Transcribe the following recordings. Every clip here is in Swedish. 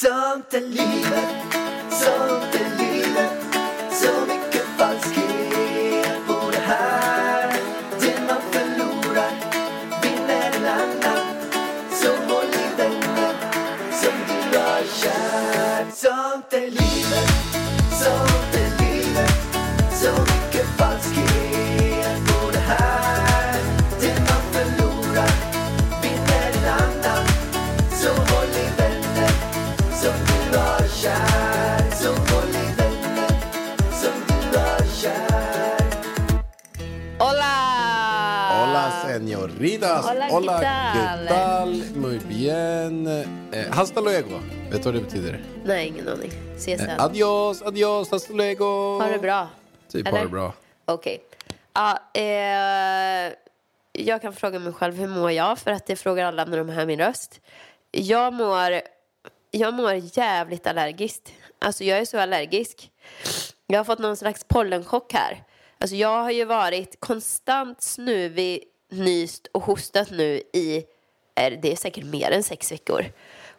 Sånt är livet, Hola, ¿qué tal? Muy bien. Eh, hasta luego. Vet du vad det betyder? Nej, ingen aning. Ses sen. Eh, adios, adios, hasta luego. Ha det bra. Typ Eller? ha det bra. Okej. Ja, eh, jag kan fråga mig själv hur mår jag för att det frågar alla när de hör min röst. Jag mår, jag mår jävligt allergiskt. Alltså jag är så allergisk. Jag har fått någon slags pollenchock här. Alltså jag har ju varit konstant snuvig, nyst och hostat nu i, det är säkert mer än sex veckor.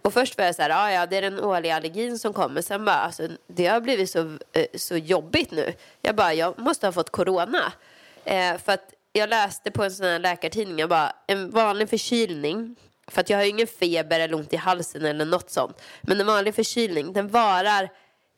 Och först var jag så här, ah, ja det är den årliga allergin som kommer. Sen bara, alltså, det har blivit så, eh, så jobbigt nu. Jag bara, jag måste ha fått corona. Eh, för att jag läste på en sån här läkartidning, jag bara, en vanlig förkylning, för att jag har ju ingen feber eller ont i halsen eller något sånt. Men en vanlig förkylning, den varar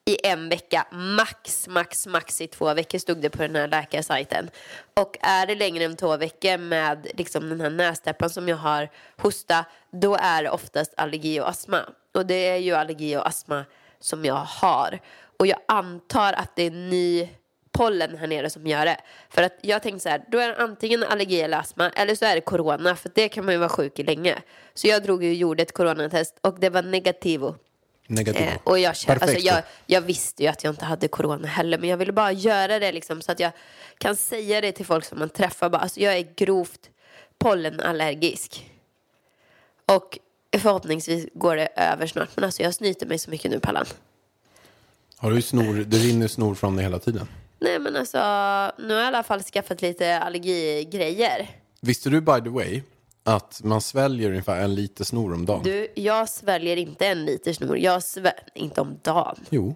i en vecka, max, max, max i två veckor stod det på den här läkarsajten. Och är det längre än två veckor med liksom den här nästäppan som jag har, hosta, då är det oftast allergi och astma. Och det är ju allergi och astma som jag har. Och jag antar att det är ny pollen här nere som gör det. För att jag tänkte så här, då är det antingen allergi eller astma eller så är det corona för det kan man ju vara sjuk i länge. Så jag drog ju och gjorde ett coronatest och det var negativo. Negativ. Eh, och jag, känner, alltså jag, jag visste ju att jag inte hade corona heller men jag ville bara göra det liksom, så att jag kan säga det till folk som man träffar. Bara, alltså jag är grovt pollenallergisk. Och förhoppningsvis går det över snart. Men alltså jag snyter mig så mycket nu Pallan. Har du snor, det rinner snor från dig hela tiden. Nej men alltså nu har jag i alla fall skaffat lite allergigrejer. Visste du by the way att man sväljer ungefär en liter snor om dagen? Du, jag sväljer inte en liter snor. Jag sväljer, inte om dagen. Jo.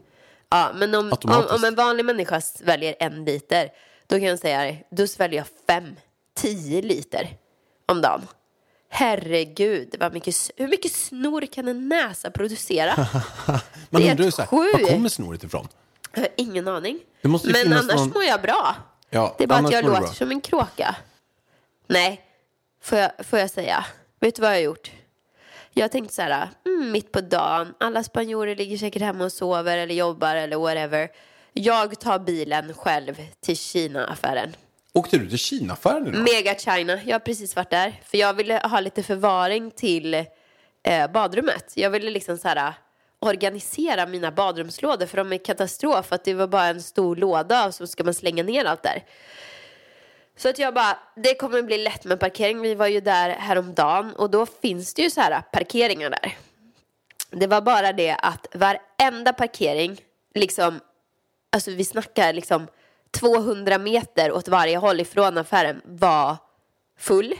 Ja, men om, om, om en vanlig människa sväljer en liter, då kan jag säga då sväljer jag fem, tio liter om dagen. Herregud, vad mycket, hur mycket snor kan en näsa producera? Man Det är undrar ju ett så här, sju. var kommer snoret ifrån? Jag har ingen aning. Men annars någon- mår jag bra. Ja, Det är bara att jag låter bra. som en kråka. Nej, får jag, får jag säga. Vet du vad jag har gjort? Jag tänkte så här, mm, mitt på dagen, alla spanjorer ligger säkert hemma och sover eller jobbar eller whatever. Jag tar bilen själv till Kina-affären. Åkte du till Kina-affären idag? Mega China, jag har precis varit där. För jag ville ha lite förvaring till eh, badrummet. Jag ville liksom så här organisera mina badrumslådor för de är katastrof. Att det var bara en stor låda och så ska man slänga ner allt där. Så att jag bara, det kommer bli lätt med parkering. Vi var ju där häromdagen och då finns det ju så här parkeringar där. Det var bara det att varenda parkering, liksom, alltså vi snackar liksom 200 meter åt varje håll ifrån affären var full.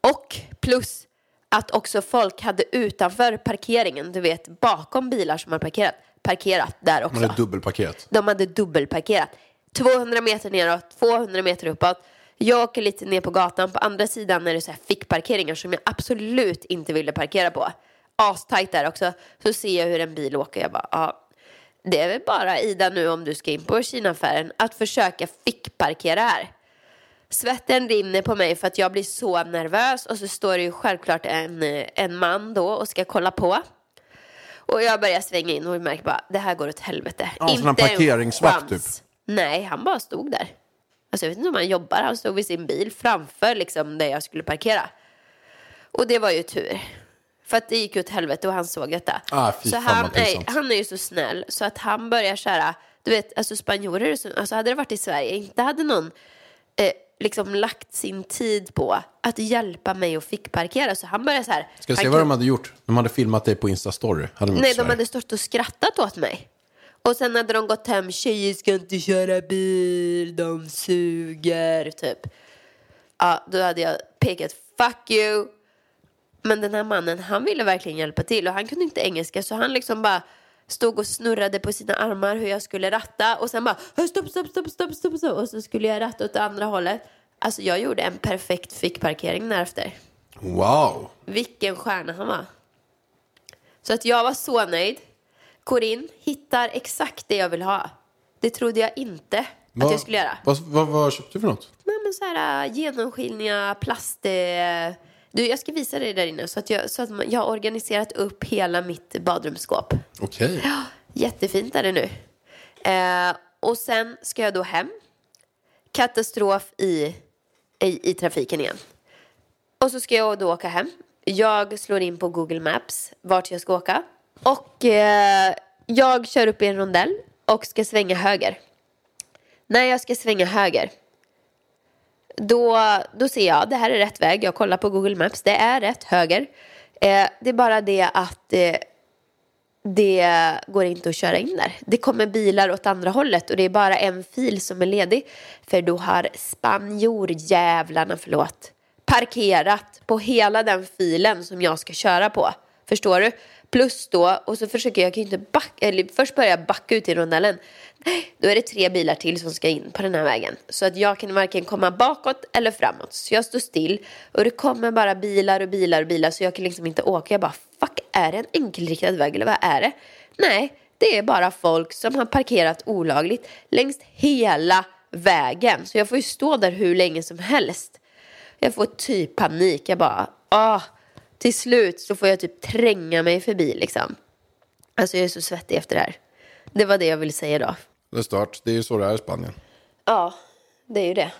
Och plus att också folk hade utanför parkeringen, du vet bakom bilar som har parkerat, parkerat där också. Man är dubbelparkerat. De hade dubbelparkerat. 200 meter neråt, 200 meter uppåt. Jag åker lite ner på gatan. På andra sidan är det så här fickparkeringar som jag absolut inte ville parkera på. Astajt där också. Så ser jag hur en bil åker. Jag bara, ja. Det är väl bara Ida nu om du ska in på Kinaaffären att försöka fickparkera här. Svetten rinner på mig för att jag blir så nervös och så står det ju självklart en, en man då och ska kolla på. Och jag börjar svänga in och märker bara, det här går åt helvete. Ja, Inte en parkeringsvakt chans. Nej, han bara stod där. Alltså jag vet inte om han jobbar, han stod vid sin bil framför liksom där jag skulle parkera. Och det var ju tur. För att det gick åt helvete och han såg detta. Ah, så han, nej, han är ju så snäll så att han börjar köra, du vet, alltså spanjorer, alltså hade det varit i Sverige, inte hade någon eh, liksom lagt sin tid på att hjälpa mig att fickparkera. Så han började så här. Ska jag se vad de hade gjort? De hade filmat dig på Insta-story. Nej, de hade stått och skrattat åt mig. Och sen hade de gått hem, tjejer ska inte köra bil, de suger, typ. Ja, då hade jag pekat fuck you. Men den här mannen, han ville verkligen hjälpa till och han kunde inte engelska så han liksom bara stod och snurrade på sina armar hur jag skulle ratta och sen bara stopp, stopp, stopp, stopp, stopp, stopp och så skulle jag ratta åt andra hållet. Alltså jag gjorde en perfekt fickparkering därefter. Wow! Vilken stjärna han var. Så att jag var så nöjd. Corinne hittar exakt det jag vill ha. Det trodde jag inte att Vad- jag skulle göra. Vad, vad, vad köpte du för något? Nej, men så här, äh, genomskinliga plast... eh, Du, jag ska visa dig där inne. Så att, jag, så att jag har organiserat upp hela mitt badrumsskåp. Okej. Jättefint är det nu. Eh, och sen ska jag då hem. Katastrof i, i, i trafiken igen. Och så ska jag då åka hem. Jag slår in på Google Maps vart jag ska åka. Och eh, jag kör upp i en rondell och ska svänga höger. När jag ska svänga höger då, då ser jag det här är rätt väg. Jag kollar på Google Maps. Det är rätt höger. Eh, det är bara det att eh, det går inte att köra in där. Det kommer bilar åt andra hållet och det är bara en fil som är ledig. För då har spanjorjävlarna, förlåt, parkerat på hela den filen som jag ska köra på. Förstår du? Plus då, och så försöker jag, jag kan ju inte backa, eller först börjar jag backa ut i rondellen. Nej, Då är det tre bilar till som ska in på den här vägen. Så att jag kan varken komma bakåt eller framåt. Så jag står still och det kommer bara bilar och bilar och bilar så jag kan liksom inte åka. Jag bara, fuck, är det en enkelriktad väg eller vad är det? Nej, det är bara folk som har parkerat olagligt längs hela vägen. Så jag får ju stå där hur länge som helst. Jag får typ panik. Jag bara, ah. Till slut så får jag typ tränga mig förbi liksom. Alltså jag är så svettig efter det här. Det var det jag ville säga då. Det är stört. Det är ju så det är i Spanien. Ja, det är ju det.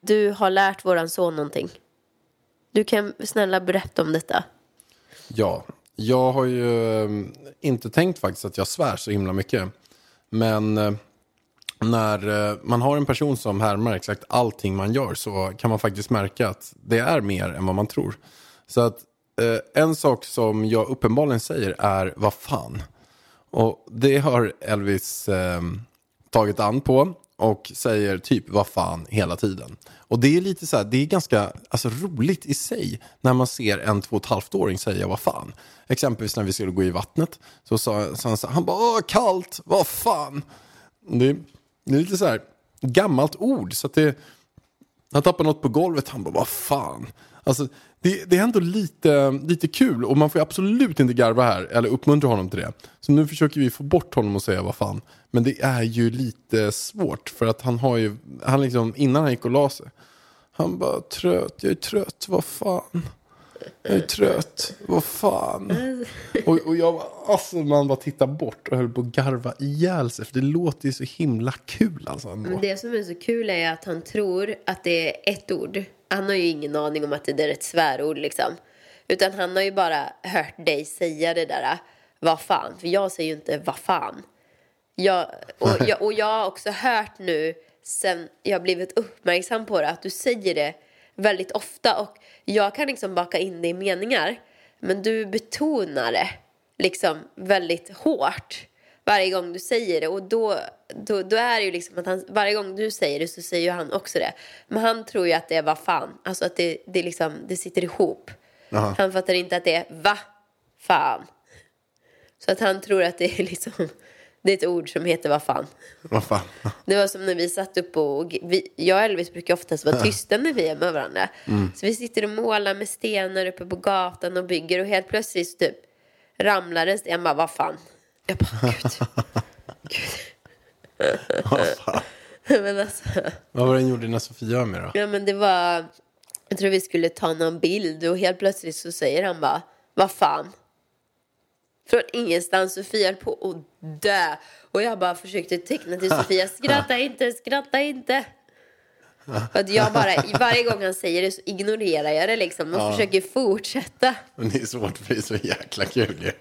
Du har lärt våran son någonting. Du kan snälla berätta om detta. Ja, jag har ju eh, inte tänkt faktiskt att jag svär så himla mycket. Men eh, när eh, man har en person som härmar exakt allting man gör så kan man faktiskt märka att det är mer än vad man tror. Så att eh, en sak som jag uppenbarligen säger är vad fan. Och det har Elvis eh, tagit an på och säger typ vad fan hela tiden. Och det är lite så här, det är ganska alltså, roligt i sig när man ser en två och ett halvt åring säga vad fan. Exempelvis när vi skulle gå i vattnet så sa, så han så här, han bara åh kallt, vad fan. Det, det är lite så här gammalt ord så att det, han tappar något på golvet, han bara vad fan. Alltså, det, det är ändå lite, lite kul och man får ju absolut inte garva här eller uppmuntra honom till det. Så nu försöker vi få bort honom och säga vad fan. Men det är ju lite svårt för att han har ju, han liksom, innan han gick och la sig. Han bara trött, jag är trött, vad fan. Jag är trött, vad fan. Och, och jag alltså man bara tittar bort och höll på att garva ihjäl sig. För det låter ju så himla kul alltså. ändå. Men det som är så kul är att han tror att det är ett ord. Han har ju ingen aning om att det där är ett svärord liksom. Utan han har ju bara hört dig säga det där, vad fan. För jag säger ju inte vad fan. Jag, och, jag, och jag har också hört nu sen jag blivit uppmärksam på det att du säger det väldigt ofta och jag kan liksom baka in det i meningar men du betonar det liksom väldigt hårt varje gång du säger det. Och då, då, då är det ju liksom att han, varje gång du säger det så säger ju han också det. Men han tror ju att det är vad fan alltså att det, det, liksom, det sitter ihop. Han fattar inte att det är va fan. Så att han tror att det är liksom det är ett ord som heter vad fan Vad fan. det var som när vi satt upp och vi, jag och Elvis brukar oftast vara tysta när vi är med varandra. Så vi sitter och målar med stenar uppe på gatan och bygger och helt plötsligt så typ ramlar en sten. Jag bara, vad fan? Jag bara, gud. gud. men alltså, Vad var det ni gjorde när Sofia var med då? ja men det var, jag tror vi skulle ta någon bild och helt plötsligt så säger han bara, vad fan? Från ingenstans, Sofia höll på att dö. Och jag bara försökte teckna till Sofia, skratta inte, skratta inte. För att jag bara, varje gång han säger det så ignorerar jag det liksom och försöker fortsätta. Men det är svårt för det är så jäkla kul ju.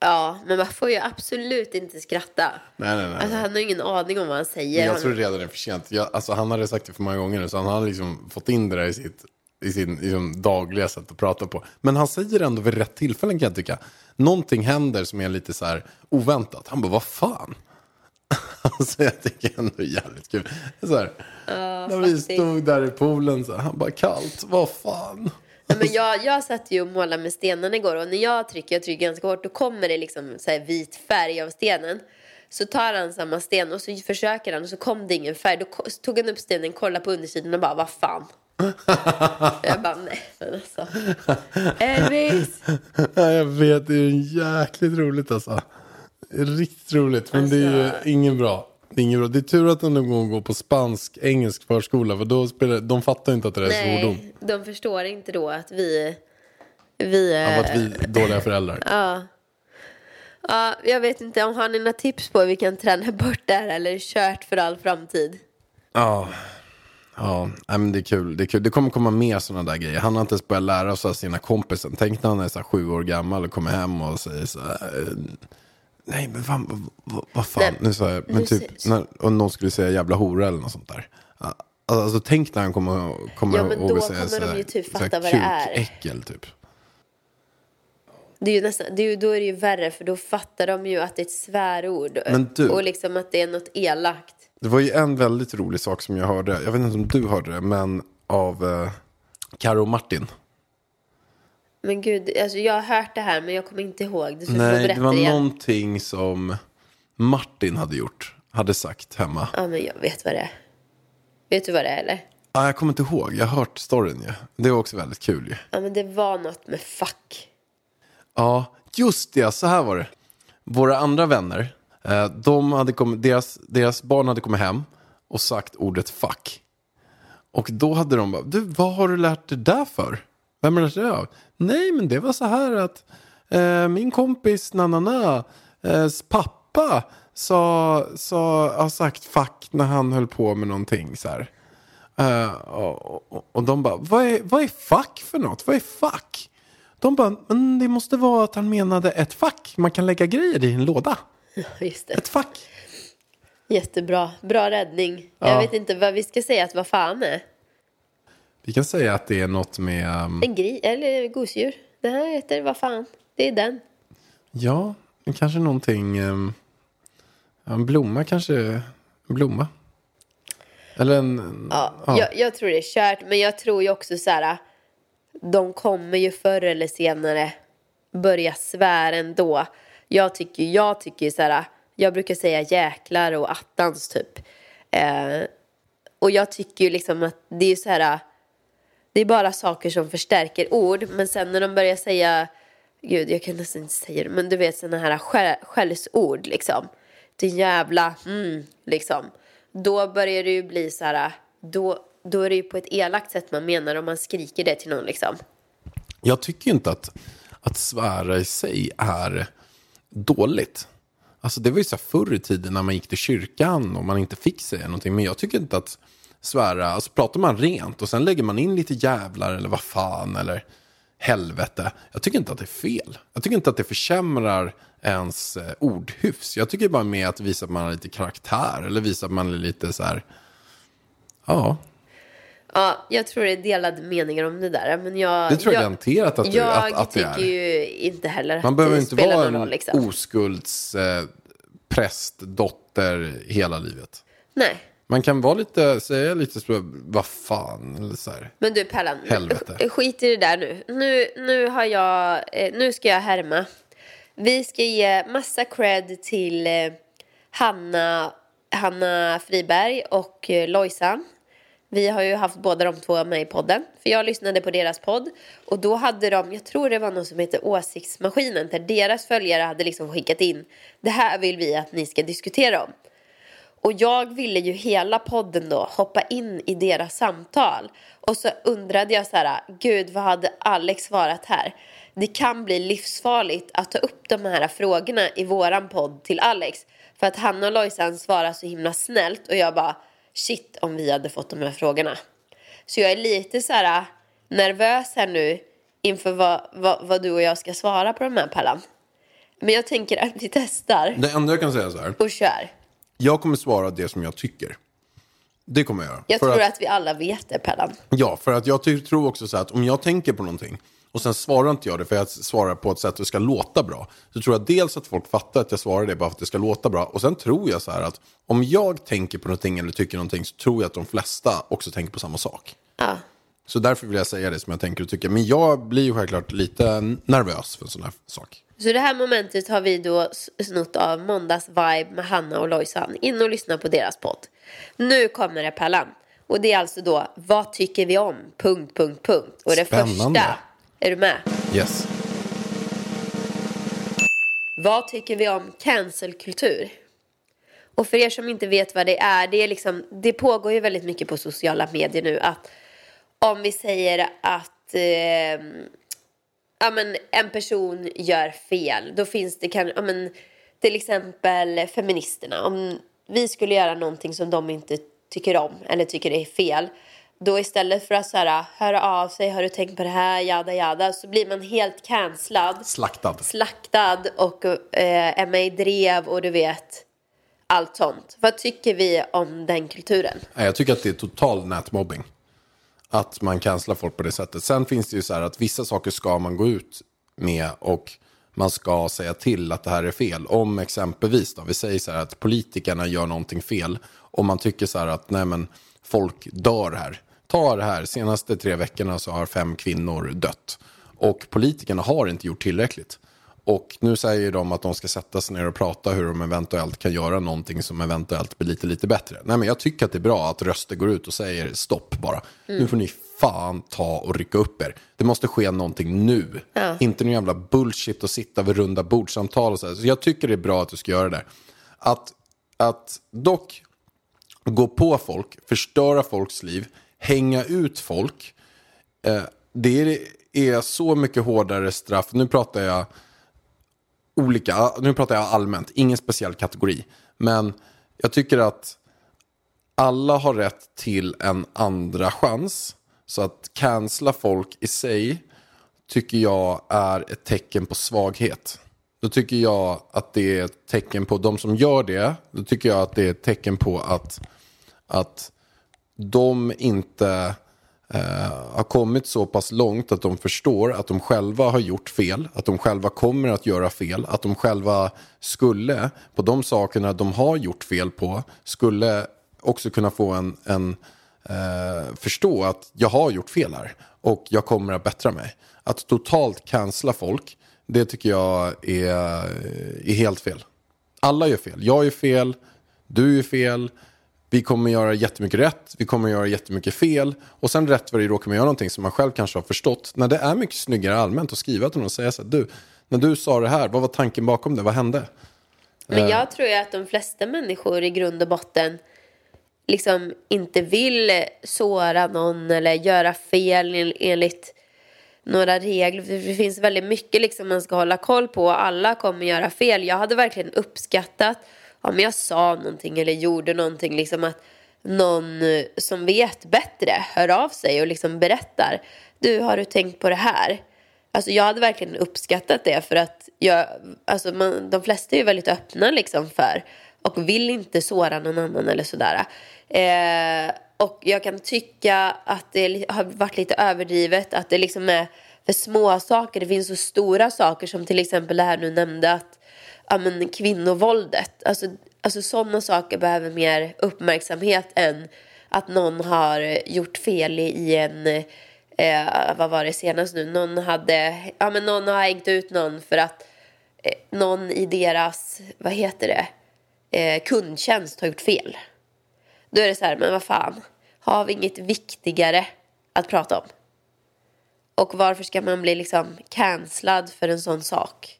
Ja, men man får ju absolut inte skratta. Nej, nej, nej. Alltså han har ingen aning om vad han säger. Jag tror redan det är för sent. Jag, alltså, han hade sagt det för många gånger nu, så han har liksom fått in det där i sitt i sin liksom, dagliga sätt att prata på. Men han säger ändå vid rätt tillfällen kan jag tycka. Någonting händer som är lite så här oväntat. Han bara, vad fan? Alltså jag tycker ändå jävligt kul. Så här, när vi stod där i poolen så här, han bara kallt, vad fan. Nej, men jag, jag satt ju och målade med stenarna igår och när jag trycker, jag trycker ganska hårt, då kommer det liksom så vit färg av stenen. Så tar han samma sten och så försöker han och så kom det ingen färg. Då tog han upp stenen, kollade på undersidan och bara, vad fan. jag bara, nej men alltså. Elvis! Ja, jag vet, det är jäkligt roligt alltså. Är Riktigt roligt, men det är ju Alltså- ingen bra. Det är, ingen bra. det är tur att de någon gång går på spansk, engelsk förskola. För då spelar, de fattar inte att det är svordom. Nej, de förstår inte då att vi... Vi... Av eh, att vi är dåliga föräldrar. Ja. Ja, jag vet inte om har ni några tips på hur vi kan träna bort det här eller kört för all framtid? Ja, ja men det är kul. Det, är kul. det kommer komma mer sådana där grejer. Han har inte ens börjat lära sig av sina kompisar. Tänk när han är så sju år gammal och kommer hem och säger så här. eh, Nej, men vad, vad, vad fan. Nej, nu sa jag, men typ, när, om någon skulle säga jävla hora eller något sånt där. Ja, Alltså, tänk när han kommer, kommer Ja, men då att säga kommer så de här- ju typ så här fatta vad det är. kukäckel, typ. Det är ju nästan, det är ju, då är det ju värre för då fattar de ju att det är ett svärord. Du- Och liksom att det är något elakt. Det var ju en väldigt rolig sak som jag hörde. Jag vet inte om du hörde det, men av eh, Karo Martin. Men gud, alltså jag har hört det här men jag kommer inte ihåg. Du Nej, det var igen. någonting som Martin hade gjort. Hade sagt hemma. Ja, men jag vet vad det är. Vet du vad det är eller? Ah, jag kommer inte ihåg, jag har hört storyn ju. Det var också väldigt kul ju. Ja, men det var något med fuck. Ja, just det, så här var det. Våra andra vänner, Eh, de hade kommit, deras, deras barn hade kommit hem och sagt ordet fuck. Och då hade de bara, du vad har du lärt dig där för? Vem har du lärt dig det av? Nej, men det var så här att eh, min kompis Nanana, eh, pappa sa, sa, har sagt fuck när han höll på med någonting så här. Eh, och, och, och de bara, vad är, vad är fuck för något? Vad är fuck? De bara, men det måste vara att han menade ett fack. Man kan lägga grejer i en låda. Just det. Ett fack. Jättebra. Bra räddning. Jag Ja. vet inte vad vi ska säga att vad fan är. Vi kan säga att det är något med, um, En gris eller gosedjur. Det här heter vad fan. Det är den. ja, kanske någonting, um, en blomma kanske, en blomma. Eller en, Ja, ja. Jag, jag tror det är kört. Men jag tror ju också så här. De kommer ju förr eller senare börja svära ändå. Jag tycker, jag tycker ju så här. Jag brukar säga jäklar och attans typ. Eh, och jag tycker ju liksom att det är så här. Det är bara saker som förstärker ord. Men sen när de börjar säga. Gud, jag kan nästan inte säga det. Men du vet sådana här skällsord liksom. Din jävla, mm, liksom. Då börjar det ju bli så här. Då, då är det ju på ett elakt sätt man menar om man skriker det till någon liksom. Jag tycker ju inte att, att svära i sig är dåligt. Alltså det var ju så här förr i tiden när man gick till kyrkan och man inte fick säga någonting. Men jag tycker inte att svära, alltså pratar man rent och sen lägger man in lite jävlar eller vad fan eller helvete. Jag tycker inte att det är fel. Jag tycker inte att det försämrar ens eh, ordhyfs. Jag tycker bara med att visa att man har lite karaktär eller visa att man är lite så här, ja, Ja, jag tror det är delade meningar om det där. Men jag, det tror jag, garanterat att, jag att, att det är. tycker ju inte heller att Man behöver det inte spelar vara någon en roll liksom. oskulds eh, prästdotter hela livet. Nej. Man kan vara lite, säga lite så, vad fan, eller så här. Men du Pellan, Helvete. sk- skit i det där nu. Nu, nu har jag, eh, nu ska jag härma. Vi ska ge massa cred till eh, Hanna, Hanna Friberg och eh, Lojsan. Vi har ju haft båda de två med i podden. För jag lyssnade på deras podd. Och då hade de, jag tror det var någon som heter Åsiktsmaskinen. Där deras följare hade liksom skickat in. Det här vill vi att ni ska diskutera om. Och jag ville ju hela podden då hoppa in i deras samtal. Och så undrade jag så här, gud vad hade Alex svarat här? Det kan bli livsfarligt att ta upp de här frågorna i våran podd till Alex. För att Hanna och Lojsan svarar så himla snällt och jag bara, shit om vi hade fått de här frågorna. Så jag är lite så här nervös här nu inför vad, vad, vad du och jag ska svara på de här Pallan. Men jag tänker att vi testar Det enda jag kan säga så här, och kör. jag kommer svara det som jag tycker. Det kommer jag göra. Jag för tror att, att... vi alla vet det, Pellan. Ja, för att jag tror också så här att om jag tänker på någonting och sen svarar inte jag det för jag svarar på ett sätt att det ska låta bra. Så tror jag dels att folk fattar att jag svarar det bara för att det ska låta bra. Och sen tror jag så här att om jag tänker på någonting eller tycker någonting så tror jag att de flesta också tänker på samma sak. Ja. Så därför vill jag säga det som jag tänker och tycker. Men jag blir ju självklart lite nervös för en sån här sak. Så det här momentet har vi då snott av Måndags Vibe med Hanna och Lojsan. In och lyssna på deras podd. Nu kommer det Pallan. Och det är alltså då, vad tycker vi om? Punkt, punkt, punkt. Och det Spännande. första, är du med? Yes. Vad tycker vi om cancelkultur? Och för er som inte vet vad det är, det, är liksom, det pågår ju väldigt mycket på sociala medier nu att om vi säger att eh, ja, men en person gör fel, då finns det kan, ja, men, till exempel feministerna. Om vi skulle göra någonting som de inte tycker om eller tycker är fel, då istället för att så här, höra av sig, har du tänkt på det här, jada jada, så blir man helt cancellad Slaktad. slaktad och eh, är med i drev och du vet allt sånt. Vad tycker vi om den kulturen? Jag tycker att det är total nätmobbing. Att man cancelar folk på det sättet. Sen finns det ju så här att vissa saker ska man gå ut med och man ska säga till att det här är fel. Om exempelvis då, vi säger så här att politikerna gör någonting fel och man tycker så här att nej men folk dör här. Ta det här, senaste tre veckorna så har fem kvinnor dött. Och politikerna har inte gjort tillräckligt. Och nu säger de att de ska sätta sig ner och prata hur de eventuellt kan göra någonting som eventuellt blir lite, lite bättre. Nej, men jag tycker att det är bra att röster går ut och säger stopp bara. Nu får ni fan ta och rycka upp er. Det måste ske någonting nu. Inte någon jävla bullshit och sitta vid runda bordsamtal och så. här. Så jag tycker det är bra att du ska göra det. Att, att dock gå på folk, förstöra folks liv, hänga ut folk. Eh, det är, så mycket hårdare straff. Nu pratar jag olika, nu pratar jag allmänt, ingen speciell kategori. Men jag tycker att alla har rätt till en andra chans. Så att cancella folk i sig tycker jag är ett tecken på svaghet. Då tycker jag att det är ett tecken på, de som gör det, då tycker jag att det är ett tecken på att, att de inte eh, har kommit så pass långt att de förstår att de själva har gjort fel, att de själva kommer att göra fel, att de själva skulle, på de sakerna de har gjort fel på, skulle också kunna få en, en eh, förstå att jag har gjort fel här och jag kommer att bättra mig. Att totalt cancella folk, det tycker jag är, är helt fel. Alla gör fel. Jag gör fel, du gör fel, vi kommer göra jättemycket rätt, vi kommer göra jättemycket fel. Och sen rätt vad det råkar man göra någonting som man själv kanske har förstått. När det är mycket snyggare allmänt att skriva till någon och säga så här, du, när du sa det här, vad var tanken bakom det, vad hände? Men jag tror ju att de flesta människor i grund och botten liksom inte vill såra någon eller göra fel en- enligt några regler. Det finns väldigt mycket liksom man ska hålla koll på. Alla kommer göra fel. Jag hade verkligen uppskattat om jag sa någonting eller gjorde någonting. Liksom att någon eh, som vet bättre hör av sig och liksom berättar. Du, har du tänkt på det här? Alltså jag hade verkligen uppskattat det för att jag, alltså man, de flesta är ju väldigt öppna liksom för och vill inte såra någon annan eller sådär. Eh, och jag kan tycka att det har varit lite överdrivet att det liksom är för små saker. Det finns så stora saker som till exempel det här du nämnde att ja, men kvinnovåldet. Alltså, alltså sådana saker behöver mer uppmärksamhet än att någon har gjort fel i, en eh, vad var det senast nu? Någon hade, ja men någon har hängt ut någon för att eh, någon i deras, vad heter det, eh, kundtjänst har gjort fel. Då är det så här, men vad fan, har vi inget viktigare att prata om? Och varför ska man bli liksom cancellad för en sån sak?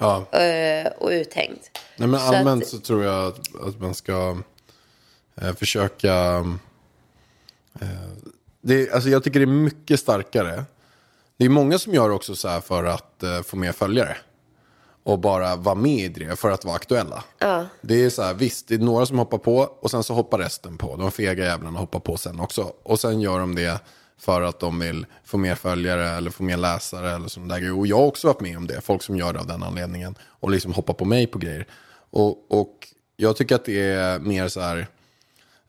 Ja. Eh, och uthängd. Nej, men Så allmänt att- så tror jag att, att man ska eh, försöka... Eh, det, alltså jag tycker det är mycket starkare. Det är många som gör också så här för att eh, få mer följare. Och bara vara med i det för att vara aktuella. Det är så här, visst, det är några som hoppar på och sen så hoppar resten på. De fega jävlarna hoppar på sen också. Och sen gör de det för att de vill få mer följare eller få mer läsare eller sådana där grejer. Och jag har också varit med om det, folk som gör det av den anledningen. Och liksom hoppar på mig på grejer. Och, och jag tycker att det är mer så här,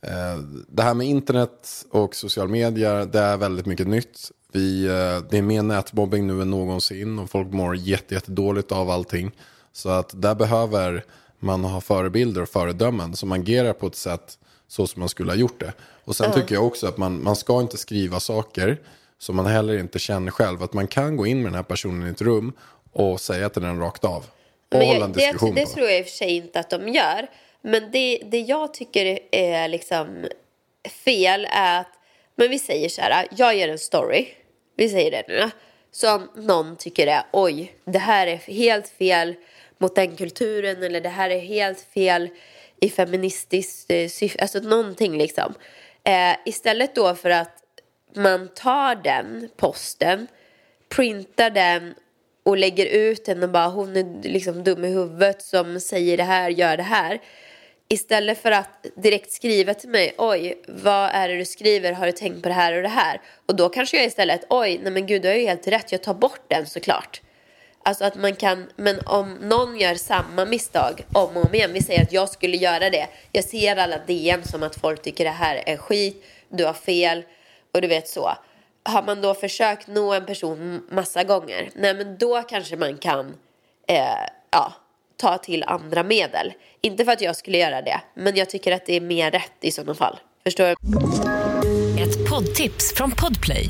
eh, det här med internet och social media, det är väldigt mycket nytt. Vi, eh, det är mer nätmobbing nu än någonsin och folk mår jätte, jättedåligt av allting. Så att där behöver man ha förebilder och föredömen som agerar på ett sätt så som man skulle ha gjort det. Och sen tycker jag också att man, man ska inte skriva saker som man heller inte känner själv. Att man kan gå in med den här personen i ett rum och säga till den rakt av. Och Men hålla en det, diskussion det på tror jag i och för sig inte att de gör. Men det, det jag tycker är liksom fel är att, men vi säger så här, jag gör en story, vi säger det nu, som någon tycker är, oj, det här är helt fel mot den kulturen eller det här är helt fel i feministiskt eh, syfte, alltså någonting liksom. Eh, istället då för att man tar den posten, printar den och lägger ut den och bara hon är liksom dum i huvudet som säger det här, gör det här. Istället för att direkt skriva till mig, oj, vad är det du skriver, har du tänkt på det här och det här? Och då kanske jag istället, oj, nej men gud, du har ju helt rätt, jag tar bort den såklart. Alltså att man kan, men om någon gör samma misstag om och om igen, vi säger att jag skulle göra det. Jag ser alla DM som att folk tycker det här är skit, du har fel och du vet så. Har man då försökt nå en person massa gånger, nej men då kanske man kan eh, ja, ta till andra medel. Inte för att jag skulle göra det, men jag tycker att det är mer rätt i sådana fall. Förstår du? Ett poddtips från Podplay.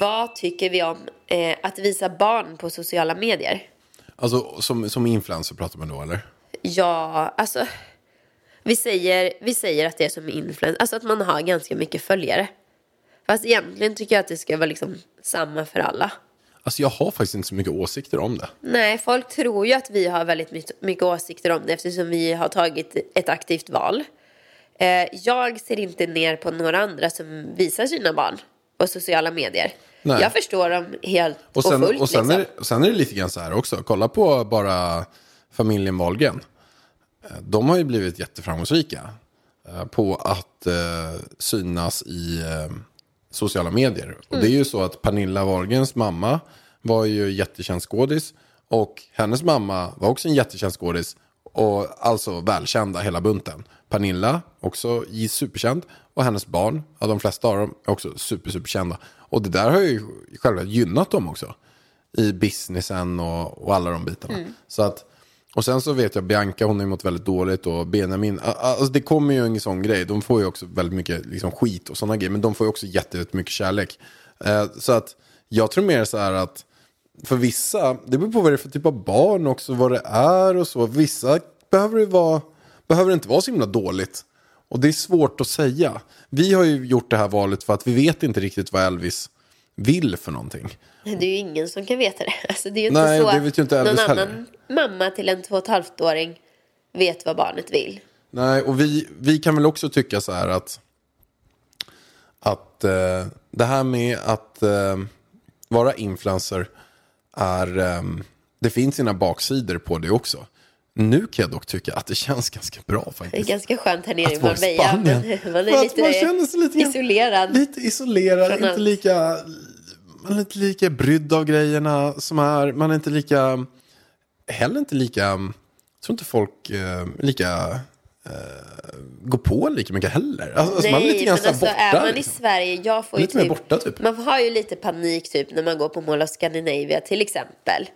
Vad tycker vi om eh, att visa barn på sociala medier? Alltså som, som influencer pratar man då eller? Ja, alltså. Vi säger, vi säger att det är som influencer, alltså att man har ganska mycket följare. Fast egentligen tycker jag att det ska vara liksom samma för alla. Alltså jag har faktiskt inte så mycket åsikter om det. Nej, folk tror ju att vi har väldigt mycket, åsikter om det eftersom vi har tagit ett aktivt val. Eh, jag ser inte ner på några andra som visar sina barn på sociala medier. Nej. Jag förstår dem helt och, Och sen, fullt. och sen, liksom. är, det- sen är det lite grann så här också. Kolla på bara familjen Wahlgren. Eh, De har ju blivit jätteframgångsrika eh, på att eh, synas i eh, sociala medier. Och det är ju så att Pernilla Wahlgrens mamma var ju jättekänd skådis. Och hennes mamma var också en jättekänd skådis. Och alltså välkända hela bunten. Pernilla, också superkänd. Och hennes barn, ja, de flesta av dem är också super, superkända. Och det där har ju själva gynnat dem också. I businessen och, och alla de bitarna. Så att, och sen så vet jag Bianca, hon har ju mått väldigt dåligt. Och Benjamin, alltså det kommer ju en sån grej. De får ju också väldigt mycket liksom, skit och sådana grejer. Men de får ju också jätte- jättemycket kärlek. Eh, så att jag tror mer så här att för vissa, det beror på vad det är för typ av barn också, vad det är och så. Vissa behöver det, vara, behöver det inte vara så himla dåligt. Och det är svårt att säga. Vi har ju gjort det här valet för att vi vet inte riktigt vad Elvis vill för någonting. Det är ju ingen som kan veta det. Alltså, det är ju inte Nej, så det vet ju inte någon Elvis annan heller. mamma till en två och ett halvt åring vet vad barnet vill. Nej, och vi, vi kan väl också tycka så här att, att eh, det här med att eh, vara influencer är, eh, det finns sina baksidor på det också. Nu kan jag dock tycka att det känns ganska bra Det är faktiskt. ganska skönt här nere i Marbella. Man är lite, man känner sig lite isolerad. Lite isolerad, inte lika, man är inte lika brydd av grejerna som är. Man är inte lika, heller inte lika, jag tror inte folk eh, lika, eh, går på lika mycket heller. Alltså, alltså, man är lite Nej, grann men alltså borta. är man i liksom. Sverige, jag får ju Lite mer typ, borta, typ. Man har ju lite panik typ när man går på Mall of Scandinavia till exempel.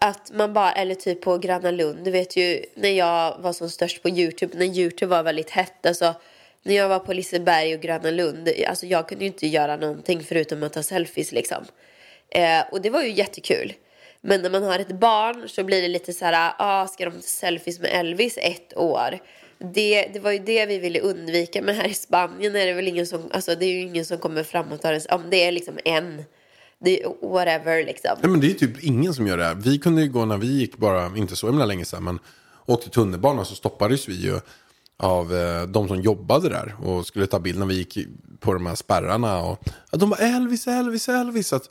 Att man bara, eller typ på Gröna Lund, du vet ju när jag var som störst på YouTube, när YouTube var väldigt hett, alltså när jag var på Liseberg och Gröna Lund, alltså jag kunde ju inte göra någonting förutom att ta selfies liksom. Eh, och det var ju jättekul. Men när man har ett barn så blir det lite så här, ah, ska de ta selfies med Elvis ett år? Det, det var ju det vi ville undvika, men här i Spanien är det väl ingen som, alltså det är ju ingen som kommer fram och tar en, om det är liksom en, det är whatever liksom. Nej, men det är typ ingen som gör det här. Vi kunde ju gå när vi gick bara, inte så himla länge sedan, men åkte tunnelbana så stoppades vi ju. av eh, de som jobbade där och skulle ta bild när vi gick på de här spärrarna. Och, att de bara Elvis, Elvis, Elvis. Att,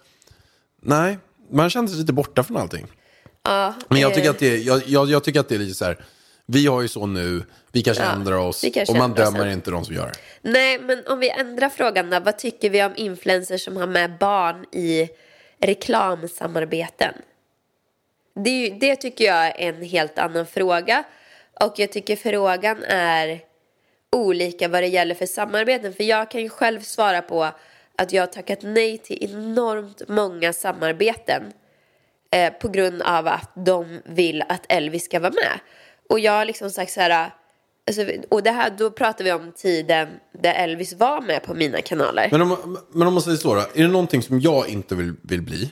nej, man kände sig lite borta från allting. Ja, Men jag eh, tycker, att det, är- jag, jag, jag tycker att det är lite så här, vi har ju så nu, vi kanske Ja, ändrar oss kanske och man ändrar dömer sen. inte de som gör det. Nej, men om vi ändrar frågan då. Vad tycker vi om influencers som har med barn i reklamsamarbeten? Det, ju- det tycker jag är en helt annan fråga. Och jag tycker frågan är olika vad det gäller för samarbeten. För jag kan ju själv svara på att jag har tackat nej till enormt många samarbeten eh, på grund av att de vill att Elvis ska vara med. Och jag har liksom sagt så här, alltså, och det här, då pratar vi om tiden där Elvis var med på mina kanaler. Men om, men om man säger så då, är det någonting som jag inte vill, vill bli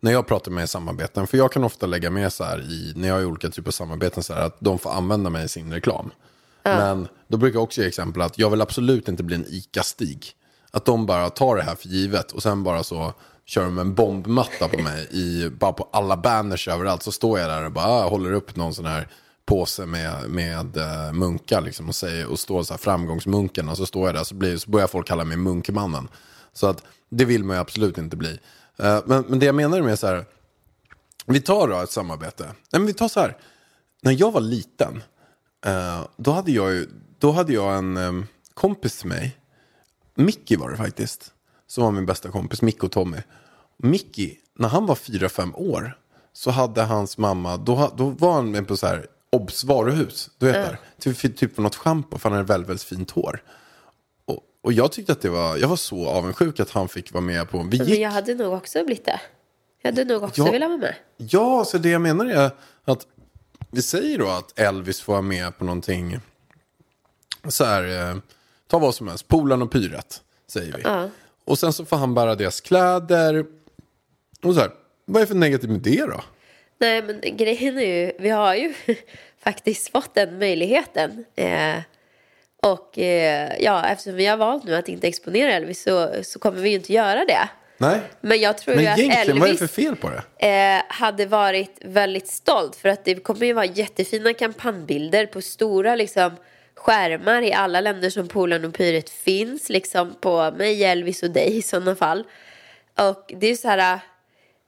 när jag pratar med samarbeten? För jag kan ofta lägga med så här i, när jag har olika typer av samarbeten, så här, att de får använda mig i sin reklam. Men då brukar jag också ge exempel att jag vill absolut inte bli en ICA-Stig. Att de bara tar det här för givet och sen bara så kör de en bombmatta på mig, i, bara på alla banners överallt. Så står jag där och bara ah, håller upp någon sån här påse med, med uh, munkar liksom, och, säger, och står så här framgångsmunken och så står jag där så, blir, så börjar folk kalla mig munkmannen. Så att det vill man ju absolut inte bli. Uh, men, men det jag menar med så här, vi tar då ett samarbete. Nej, men vi tar så här, när jag var liten, uh, då, hade jag ju, då hade jag en um, kompis till mig, Mickey var det faktiskt, som var min bästa kompis, Mick och Tommy. Mickey, när han var fyra fem år, så hade hans mamma, då, då var han med på så här, Obs varuhus, du vet där, typ, typ för något schampo, för han hade väldigt, väldigt fint hår. Och, och jag tyckte att det var, jag var så avundsjuk att han fick vara med på, vi Men gick jag hade nog också blivit det. Jag hade nog också Ja. velat vara med. Ja, så det jag menar är att vi säger då att Elvis får vara med på någonting. Så här, eh, ta vad som helst, Polan och Pyret, säger vi. Och sen så får han bära deras kläder. Och så här, vad är för negativt med det då? Nej, men grejen är ju, vi har ju faktiskt fått den möjligheten. Eh, och eh, ja, eftersom vi har valt nu att inte exponera Elvis så, så kommer vi ju inte göra det. Nej, Men jag tror men ju att egentligen, vad är det Elvis för fel på det? eh, hade varit väldigt stolt för att det kommer ju vara jättefina kampanjbilder på stora liksom, skärmar i alla länder som Polen och Pyret finns liksom på mig, Elvis och dig i sådana fall. Och det är så här,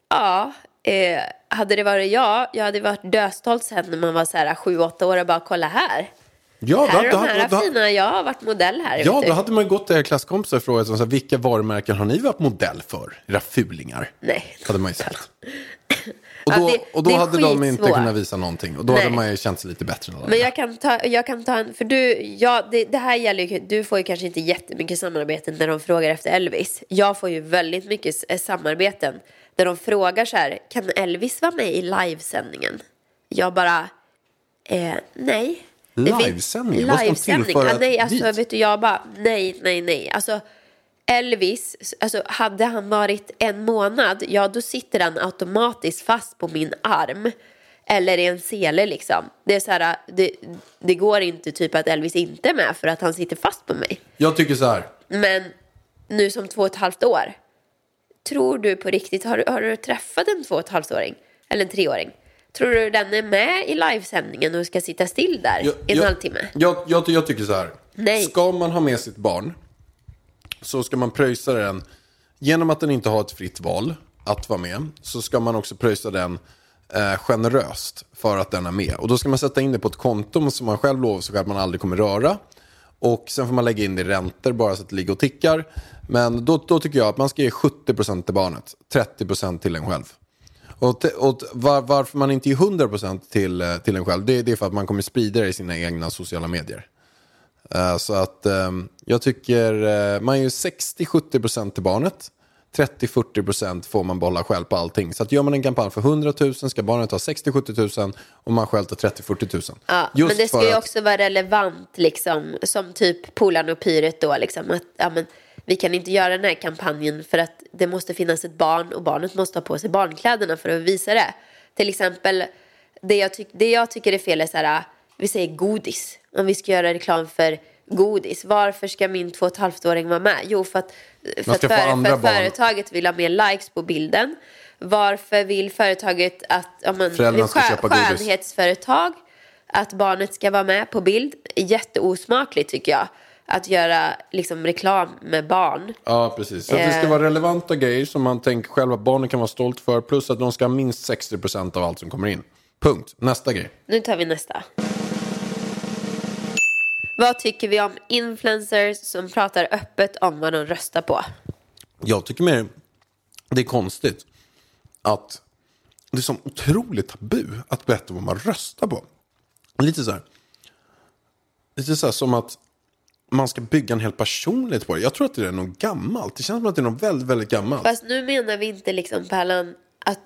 ja, eh, hade det varit jag, jag hade varit döstolt sen när man var så här sju, åtta år och bara kolla här. Ja, här är då, de här då, fina, jag har varit modell här. ja, då hade man gått till era klasskompisar och frågat så här, vilka varumärken har ni varit modell för? Era fulingar. Nej. Hade man ju sagt. Och Ja, då, det- och då hade de inte kunnat visa någonting. Och då Nej. hade man ju känt sig lite bättre. Men jag kan ta, jag kan ta en, för du, ja, det, det här gäller ju, du får ju kanske inte jättemycket samarbeten när de frågar efter Elvis. Jag får ju väldigt mycket s- samarbeten där de frågar så här, kan Elvis vara med i livesändningen? Jag bara, eh, nej. Fin- Livesändning? Vad ska de Livesändning? tillföra Ja, nej, alltså dit? vet du, jag bara, nej, nej, nej. Alltså, Elvis, alltså hade han varit en månad, ja då sitter han automatiskt fast på min arm. Eller i en sele liksom. Det är så här, det, det går inte typ att Elvis inte är med för att han sitter fast på mig. Jag tycker så här. Men nu som två och ett halvt år. Tror du på riktigt, har, du- har du träffat en två och ett halvt åring? Eller en treåring? Tror du den är med i livesändningen och ska sitta still där Jag, en jag, halvtimme? Jag, jag, jag tycker så här. Nej. Ska man ha med sitt barn så ska man pröjsa den. Genom att den inte har ett fritt val att vara med så ska man också pröjsa den eh, generöst för att den är med. Och då ska man sätta in det på ett konto som man själv lovar sig att man aldrig kommer röra. Och sen får man lägga in det i räntor bara så att det ligger och tickar. Men då, då tycker jag att man ska ge 70% till barnet, 30% till en själv. Och, te, och var, varför man inte ger 100% till, eh, till en själv, det, det är för att man kommer sprida det i sina egna sociala medier. Eh, så att ehm, jag tycker eh, man ger 60-70% till barnet. 30-40% får man behålla själv på allting. Så att gör man en kampanj för 100 000 ska barnet ha 60-70 000 och man själv tar 30-40 000. Ja, Just men det ska ju att- också vara relevant liksom, som typ Polarn och Pyret då liksom att ja, men, vi kan inte göra den här kampanjen för att det måste finnas ett barn och barnet måste ha på sig barnkläderna för att visa det. Till exempel, det jag, tyck, det jag tycker är fel är så här, vi säger godis. Om vi ska göra reklam för godis, varför ska min två och ett halvt-åring vara med? Jo, för att, för att, för, för att företaget vill ha mer likes på bilden. Varför vill företaget att, ja, men, Föräldrarna ska skö- köpa godis. skönhetsföretag att barnet ska vara med på bild. Jätteosmakligt tycker jag. Att göra liksom, reklam med barn. Ja, precis. Så att det ska Eh. vara relevanta grejer som man tänker själv att barnen kan vara stolt för. Plus att de ska ha minst 60% av allt som kommer in. Punkt. Nästa grej. Nu tar vi nästa. Vad tycker vi om influencers som pratar öppet om vad de röstar på? Jag tycker mer det är konstigt att det är så otroligt tabu att berätta vad man röstar på. Lite så här. Lite så här som att man ska bygga en hel personlighet på det. Jag tror att det är något gammalt. Det känns som att det är något väldigt, väldigt gammalt. Fast nu menar vi inte liksom Pärlan att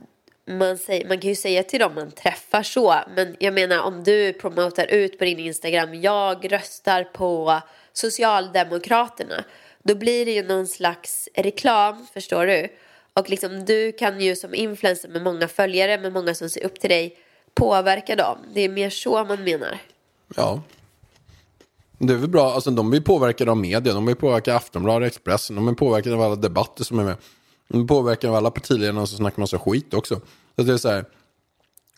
man, säger, man kan ju säga till dem man träffar så. Men jag menar om du promotar ut på din Instagram. Jag röstar på Socialdemokraterna. Då blir det ju någon slags reklam, förstår du? Och liksom du kan ju som influencer med många följare, med många som ser upp till dig, påverka dem. Det är mer så man menar. Ja. Det är väl bra. Alltså, de blir påverkade av media. De blir påverkade av Aftonbladet, Expressen. De är påverkade av alla debatter som är med. Påverkade av alla partiledarna som snackar massa skit också. Så det är så här.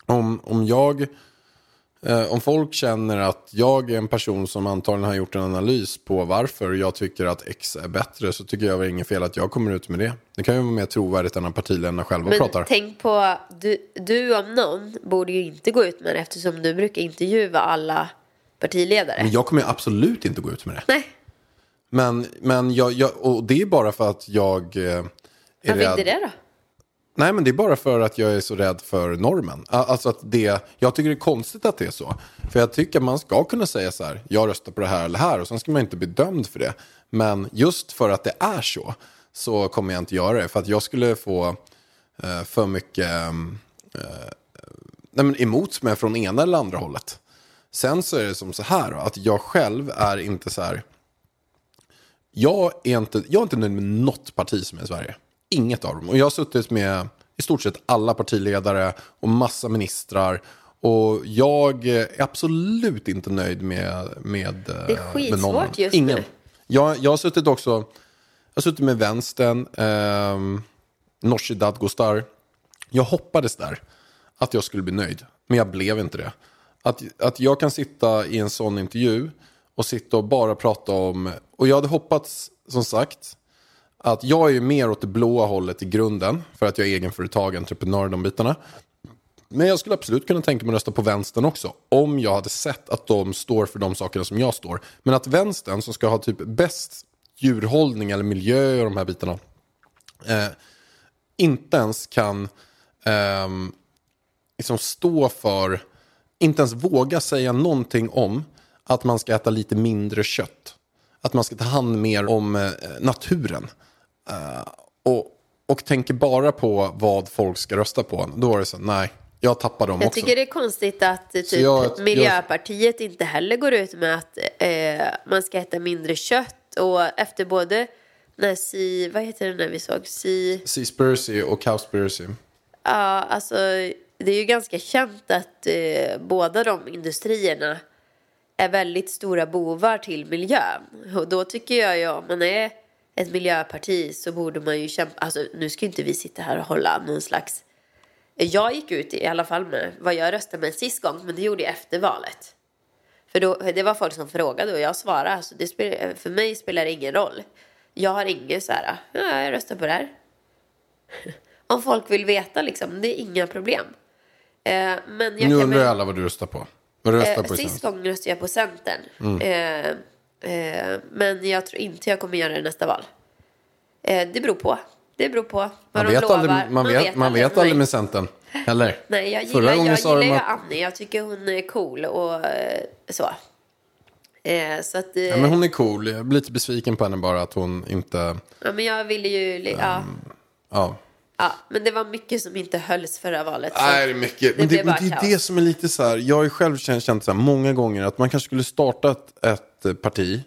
Om, om jag... Eh, om folk känner att jag är en person som antagligen har gjort en analys på varför jag tycker att X är bättre så tycker jag väl inget fel att jag kommer ut med det. Det kan ju vara mer trovärdigt än när partiledarna själva Men pratar. tänk på, du, du om någon borde ju inte gå ut med det eftersom du brukar intervjua alla partiledare. Men jag kommer ju absolut inte gå ut med det. Nej, Men, men jag, jag, och det är bara för att jag eh, varför rädd. inte det då? Nej, men det är bara för att jag är så rädd för normen. Alltså att det, jag tycker det är konstigt att det är så. För jag tycker man ska kunna säga så här, jag röstar på det här eller det här och sen ska man inte bli dömd för det. Men just för att det är så, så kommer jag inte göra det. För att jag skulle få eh, för mycket eh, nej, men emot mig från ena eller andra hållet. Sen så är det som så här att jag själv är inte så här, jag är inte, jag är inte nöjd med något parti som är i Sverige. Inget av dem. Och jag har suttit med i stort sett alla partiledare och massa ministrar. Och jag är absolut inte nöjd med, med Det är med någon. skitsvårt just Ingen. nu. Jag, jag har suttit också, jag har suttit med vänstern, eh, Nooshi Dadgostar. Jag hoppades där att jag skulle bli nöjd, men jag blev inte det. Att, att jag kan sitta i en sån intervju och sitta och bara prata om, och jag hade hoppats som sagt, att jag är ju mer åt det blåa hållet i grunden, för att jag är egenföretag, entreprenör, de bitarna. Men jag skulle absolut kunna tänka mig att rösta på vänstern också. Om jag hade sett att de står för de sakerna som jag står. Men att vänstern som ska ha typ bäst djurhållning eller miljö och de här bitarna. Eh, inte ens kan eh, liksom stå för, inte ens våga säga någonting om att man ska äta lite mindre kött. Att man ska ta hand mer om eh, naturen. Eh, och, och tänker bara på vad folk ska rösta på. Då är det så, nej, jag tappar dem Jag också. tycker det är konstigt att typ, jag- jag- Miljöpartiet inte heller går ut med att eh, man ska äta mindre kött. Och efter både när si, vad heter det när vi såg? Si, Seaspiracy och Cowspiracy. ja, alltså det är ju ganska känt att eh, båda de industrierna är väldigt stora bovar till miljön. Och då tycker jag ju om man är ett miljöparti så borde man ju kämpa. Alltså nu ska inte vi sitta här och hålla någon slags jag gick ut i alla fall med vad jag röstade med sist gång, men det gjorde jag efter valet. För då, det var folk som frågade och jag svarade. Alltså det spel, för mig spelar det ingen roll. Jag har ingen så här, ja, jag röstar på det här. Om folk vill veta liksom, det är inga problem. Eh, men jag Nu undrar alla vad du röstar på. Vad du röstar Eh, på sist gång röstade jag på Centern. Mm. Eh, eh, men jag tror inte jag kommer göra det nästa val. Eh, det beror på. Det beror på vad Man de vet, lovar. aldrig, man vet, man vet aldrig med Centern. Eller? Nej, jag Förra gillar, gången jag gillar ju att- Annie. Jag tycker hon är cool och eh, så. Eh, så att, Ja, men hon är cool. Jag blir lite besviken på henne bara att hon inte... ja, men jag ville ju... li- Ja, Ja. Ja, men det var mycket som inte hölls förra valet. Nej, det är mycket. Men det, men det är det som är lite så här. Jag har ju själv känt, känt så här många gånger att man kanske skulle starta ett, ett eh, parti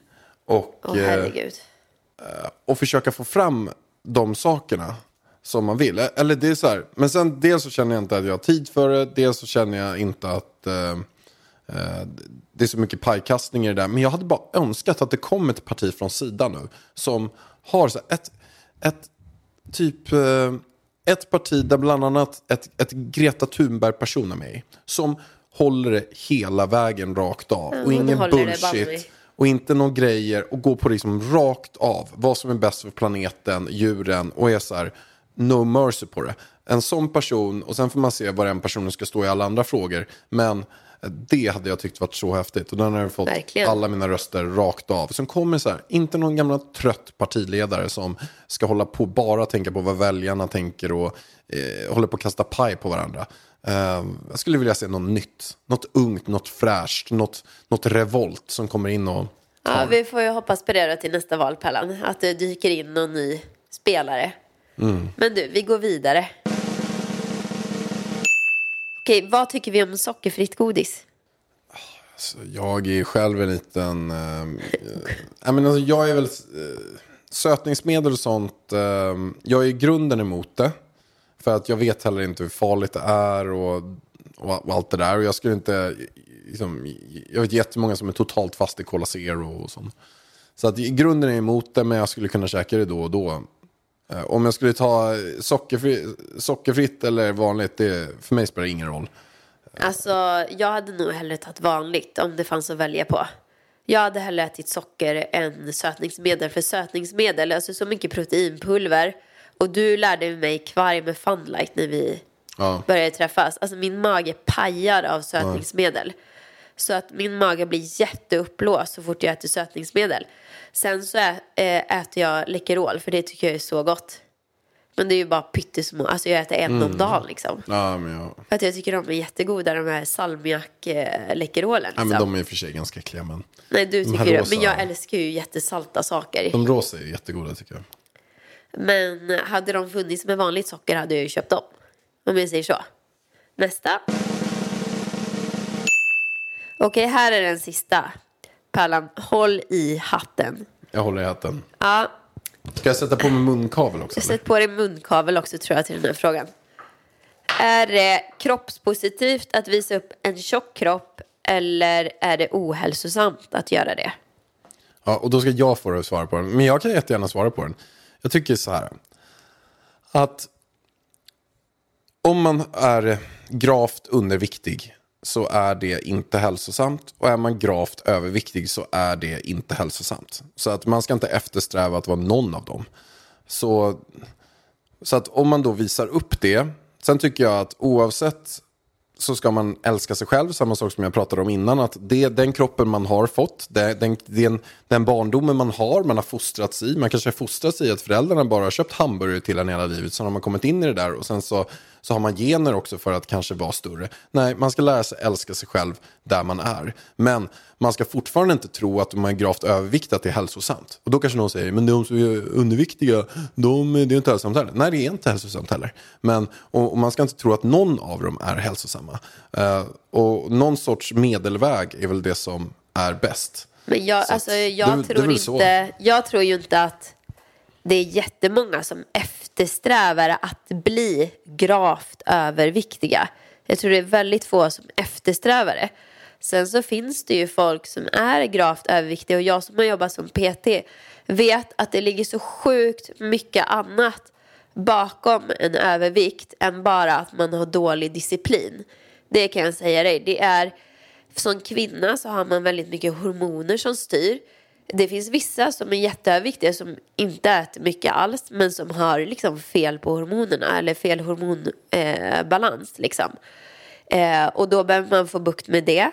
och, Åh, eh, och försöka få fram de sakerna som man vill. Eller det är så här. Men sen dels så känner jag inte att jag har tid för det. Dels så känner jag inte att eh, eh, det är så mycket pajkastning i det där. Men jag hade bara önskat att det kom ett parti från sidan nu. Som har så här, ett, ett typ eh, ett parti där bland annat ett, ett Greta Thunberg-person är med. Som håller det hela vägen rakt av. och hon ingen bullshit. Och inte några grejer och gå på liksom rakt av. Vad som är bäst för planeten, djuren och är så här, no mercy på det. En sån person, och sen får man se vad den personen ska stå i alla andra frågor. Men det hade jag tyckt varit så häftigt. Och den har jag fått Verkligen. alla mina röster rakt av. Sen kommer så här, inte någon gamla trött partiledare som ska hålla på bara tänka på vad väljarna tänker och eh, håller på att kasta paj på varandra. Eh, jag skulle vilja se något nytt, något ungt, något fräscht, något, något revolt som kommer in och Ja, vi får ju hoppas på det då till nästa val, Pallan. Att det dyker in någon ny spelare. Men du, vi går vidare. Okej, vad tycker vi om sockerfritt godis? Alltså, jag är själv en liten... Eh, eh, men alltså jag är väl... Eh, sötningsmedel och sånt. Eh, jag är i grunden emot det. För att jag vet heller inte hur farligt det är och, och, och allt det där. Och jag skulle inte... Liksom, jag vet jättemånga som är totalt fast i Cola Zero och sånt. Så att i grunden är jag emot det, men jag skulle kunna käka det då och då. Eh, om jag skulle ta sockerfri, sockerfritt eller vanligt, det, för mig spelar det ingen roll. Alltså, jag hade nog hellre tagit vanligt om det fanns att välja på. Jag hade hellre ätit socker än sötningsmedel. För sötningsmedel, alltså så mycket proteinpulver. Och du lärde mig kvarg med Funlight när vi Ja. började träffas. Alltså min mage pajar av sötningsmedel. Så att min mage blir jätteuppblåst så fort jag äter sötningsmedel. Sen så äh, äter jag Läkerol för det tycker jag är så gott. Men det är ju bara pyttesmå, alltså jag äter en om dagen liksom. Ja, men jag, För att jag tycker de är jättegoda de här salmiak-läkerolen. ja, Liksom. men de är i och för sig ganska äckliga. Men Nej du de tycker det, rosa- men jag älskar ju jättesalta saker. de rosa är jättegoda tycker jag. Men hade de funnits med vanligt socker hade jag ju köpt dem. Om jag säger så. Nästa. Okej, här är den sista. Pärlan, håll i hatten. Jag håller i hatten. Ja, Ska jag sätta på mig munkavel också? Sätt på dig munkavel också tror jag till den här frågan. Är det kroppspositivt att visa upp en tjock kropp eller är det ohälsosamt att göra det? Ja, och då ska jag få att svara på den. Men jag kan jättegärna svara på den. Jag tycker så här. Att om man är gravt underviktig så är det inte hälsosamt. Och är man gravt överviktig så är det inte hälsosamt. Så att man ska inte eftersträva att vara någon av dem. Så, så att om man då visar upp det. Sen tycker jag att oavsett så ska man älska sig själv, samma sak som jag pratade om innan. Att det, den kroppen man har fått, det, den, den, den barndomen man har, man har fostrats i. Man kanske har fostrats i att föräldrarna bara har köpt hamburgare till en hela livet. Sen har man kommit in i det där och sen så, så har man gener också för att kanske vara större. Nej, man ska lära sig älska sig själv där man är. Men man ska fortfarande inte tro att om man är gravt överviktig att det är hälsosamt. Och då kanske någon säger, men de som är underviktiga, de, det är inte hälsosamt heller. Nej, det är inte hälsosamt heller. Men, och, och man ska inte tro att någon av dem är hälsosamma. Eh, och någon sorts medelväg är väl det som är bäst. Men jag, Så alltså, jag, tror så. inte, jag tror ju inte att det är jättemånga som eftersträvar att bli gravt överviktiga. Jag tror det är väldigt få som eftersträvar det. Sen så finns det ju folk som är gravt överviktiga och jag som har jobbat som PT vet att det ligger så sjukt mycket annat bakom en övervikt än bara att man har dålig disciplin. Det kan jag säga dig. Det är som kvinna så har man väldigt mycket hormoner som styr. Det finns vissa som är jätteöverviktiga som inte äter mycket alls men som har liksom fel på hormonerna eller fel hormonbalans. Eh, liksom. eh, och då behöver man få bukt med det.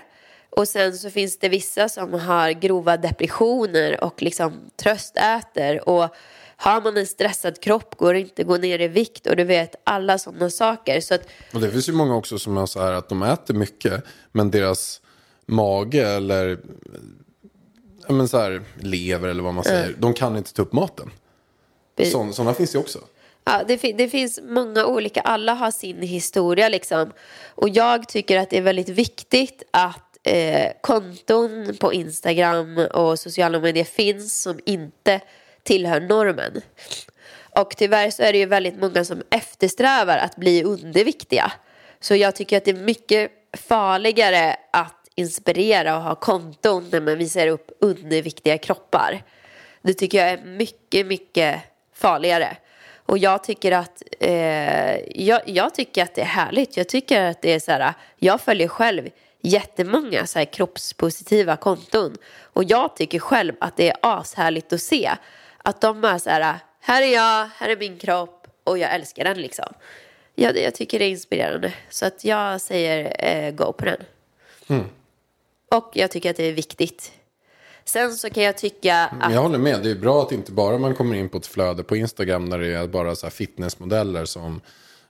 Och sen så finns det vissa som har grova depressioner och liksom tröstäter. Och har man en stressad kropp går det inte att gå ner i vikt och du vet alla sådana saker. Så att Och det finns ju många också som är så här att de äter mycket, men deras mage eller men så här, lever eller vad man säger, de kan inte ta upp maten. Så, sådana finns ju också. Ja, det, det finns många olika, alla har sin historia liksom. Och jag tycker att det är väldigt viktigt att eh, konton på Instagram och sociala medier finns som inte tillhör normen. Och tyvärr så är det ju väldigt många som eftersträvar att bli underviktiga. Så jag tycker att det är mycket farligare att inspirera och ha konton där man visar upp underviktiga kroppar. Det tycker jag är mycket, mycket farligare. Och jag tycker att eh, jag, jag tycker att det är härligt. Jag tycker att det är så här, jag följer själv jättemånga så här kroppspositiva konton. Och jag tycker själv att det är ashärligt att se att de är så här, här är jag, här är min kropp och jag älskar den liksom. Jag, jag tycker det är inspirerande. Så att jag säger eh, go på den. Mm. Och jag tycker att det är viktigt. Sen så kan jag tycka att... Jag håller med. Det är bra att inte bara man kommer in på ett flöde på Instagram när det är bara så här fitnessmodeller som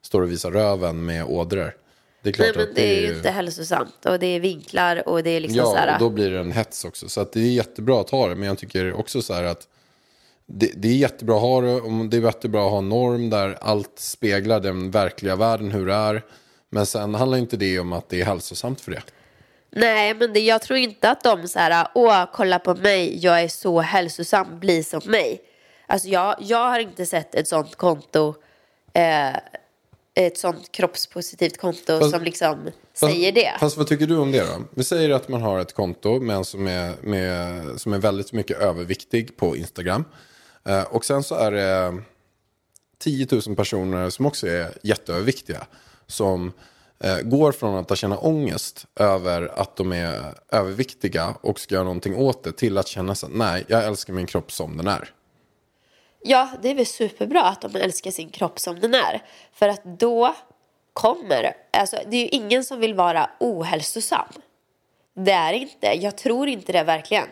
står och visar röven med ådror. Det är klart Nej men att det är ju inte hälsosamt och det är vinklar och det är liksom så Ja, här. och då blir det en hets också. Så att det är jättebra att ha det. Men jag tycker också så här att det, det är jättebra att ha det. och Det är jättebra att ha en norm där allt speglar den verkliga världen, hur det är. Men sen handlar inte det om att det är hälsosamt för det. Nej men det, jag tror inte att de så här, åh kolla på mig, jag är så hälsosam, bli som mig. Alltså jag, jag har inte sett ett sånt konto, eh, ett sånt kroppspositivt konto Fast- som liksom Fast- säger det. Fast vad tycker du om det då? Vi säger att man har ett konto med en som är, med, som är väldigt mycket överviktig på Instagram. Eh, och sen så är det 10 000 personer som också är jätteöverviktiga. Som Eh, går från att känna ångest över att de är överviktiga och ska göra någonting åt det till att känna så nej, jag älskar min kropp som den är. Ja, det är väl superbra att de älskar sin kropp som den är. För att då kommer, alltså det är ju ingen som vill vara ohälsosam. Det är inte, jag tror inte det verkligen.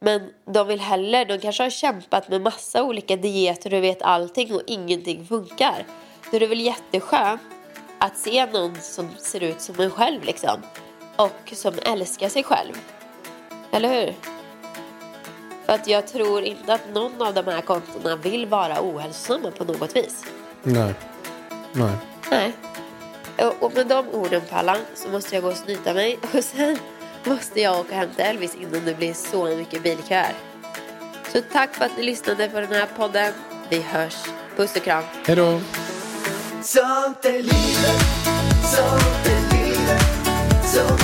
Men de vill heller, de kanske har kämpat med massa olika dieter och vet allting och ingenting funkar. Då är det väl jätteskönt att se någon som ser ut som en själv liksom. Och som älskar sig själv. Eller hur? För att jag tror inte att någon av de här kontona vill vara ohälsosamma på något vis. Nej. Nej. Nej. Och, och med de orden Pallan så måste jag gå och snyta mig och sen måste jag åka hem till Elvis innan det blir så mycket bilköer. Så tack för att ni lyssnade på den här podden. Vi hörs. Puss och kram. Hej då! Sånt är livet, sånt är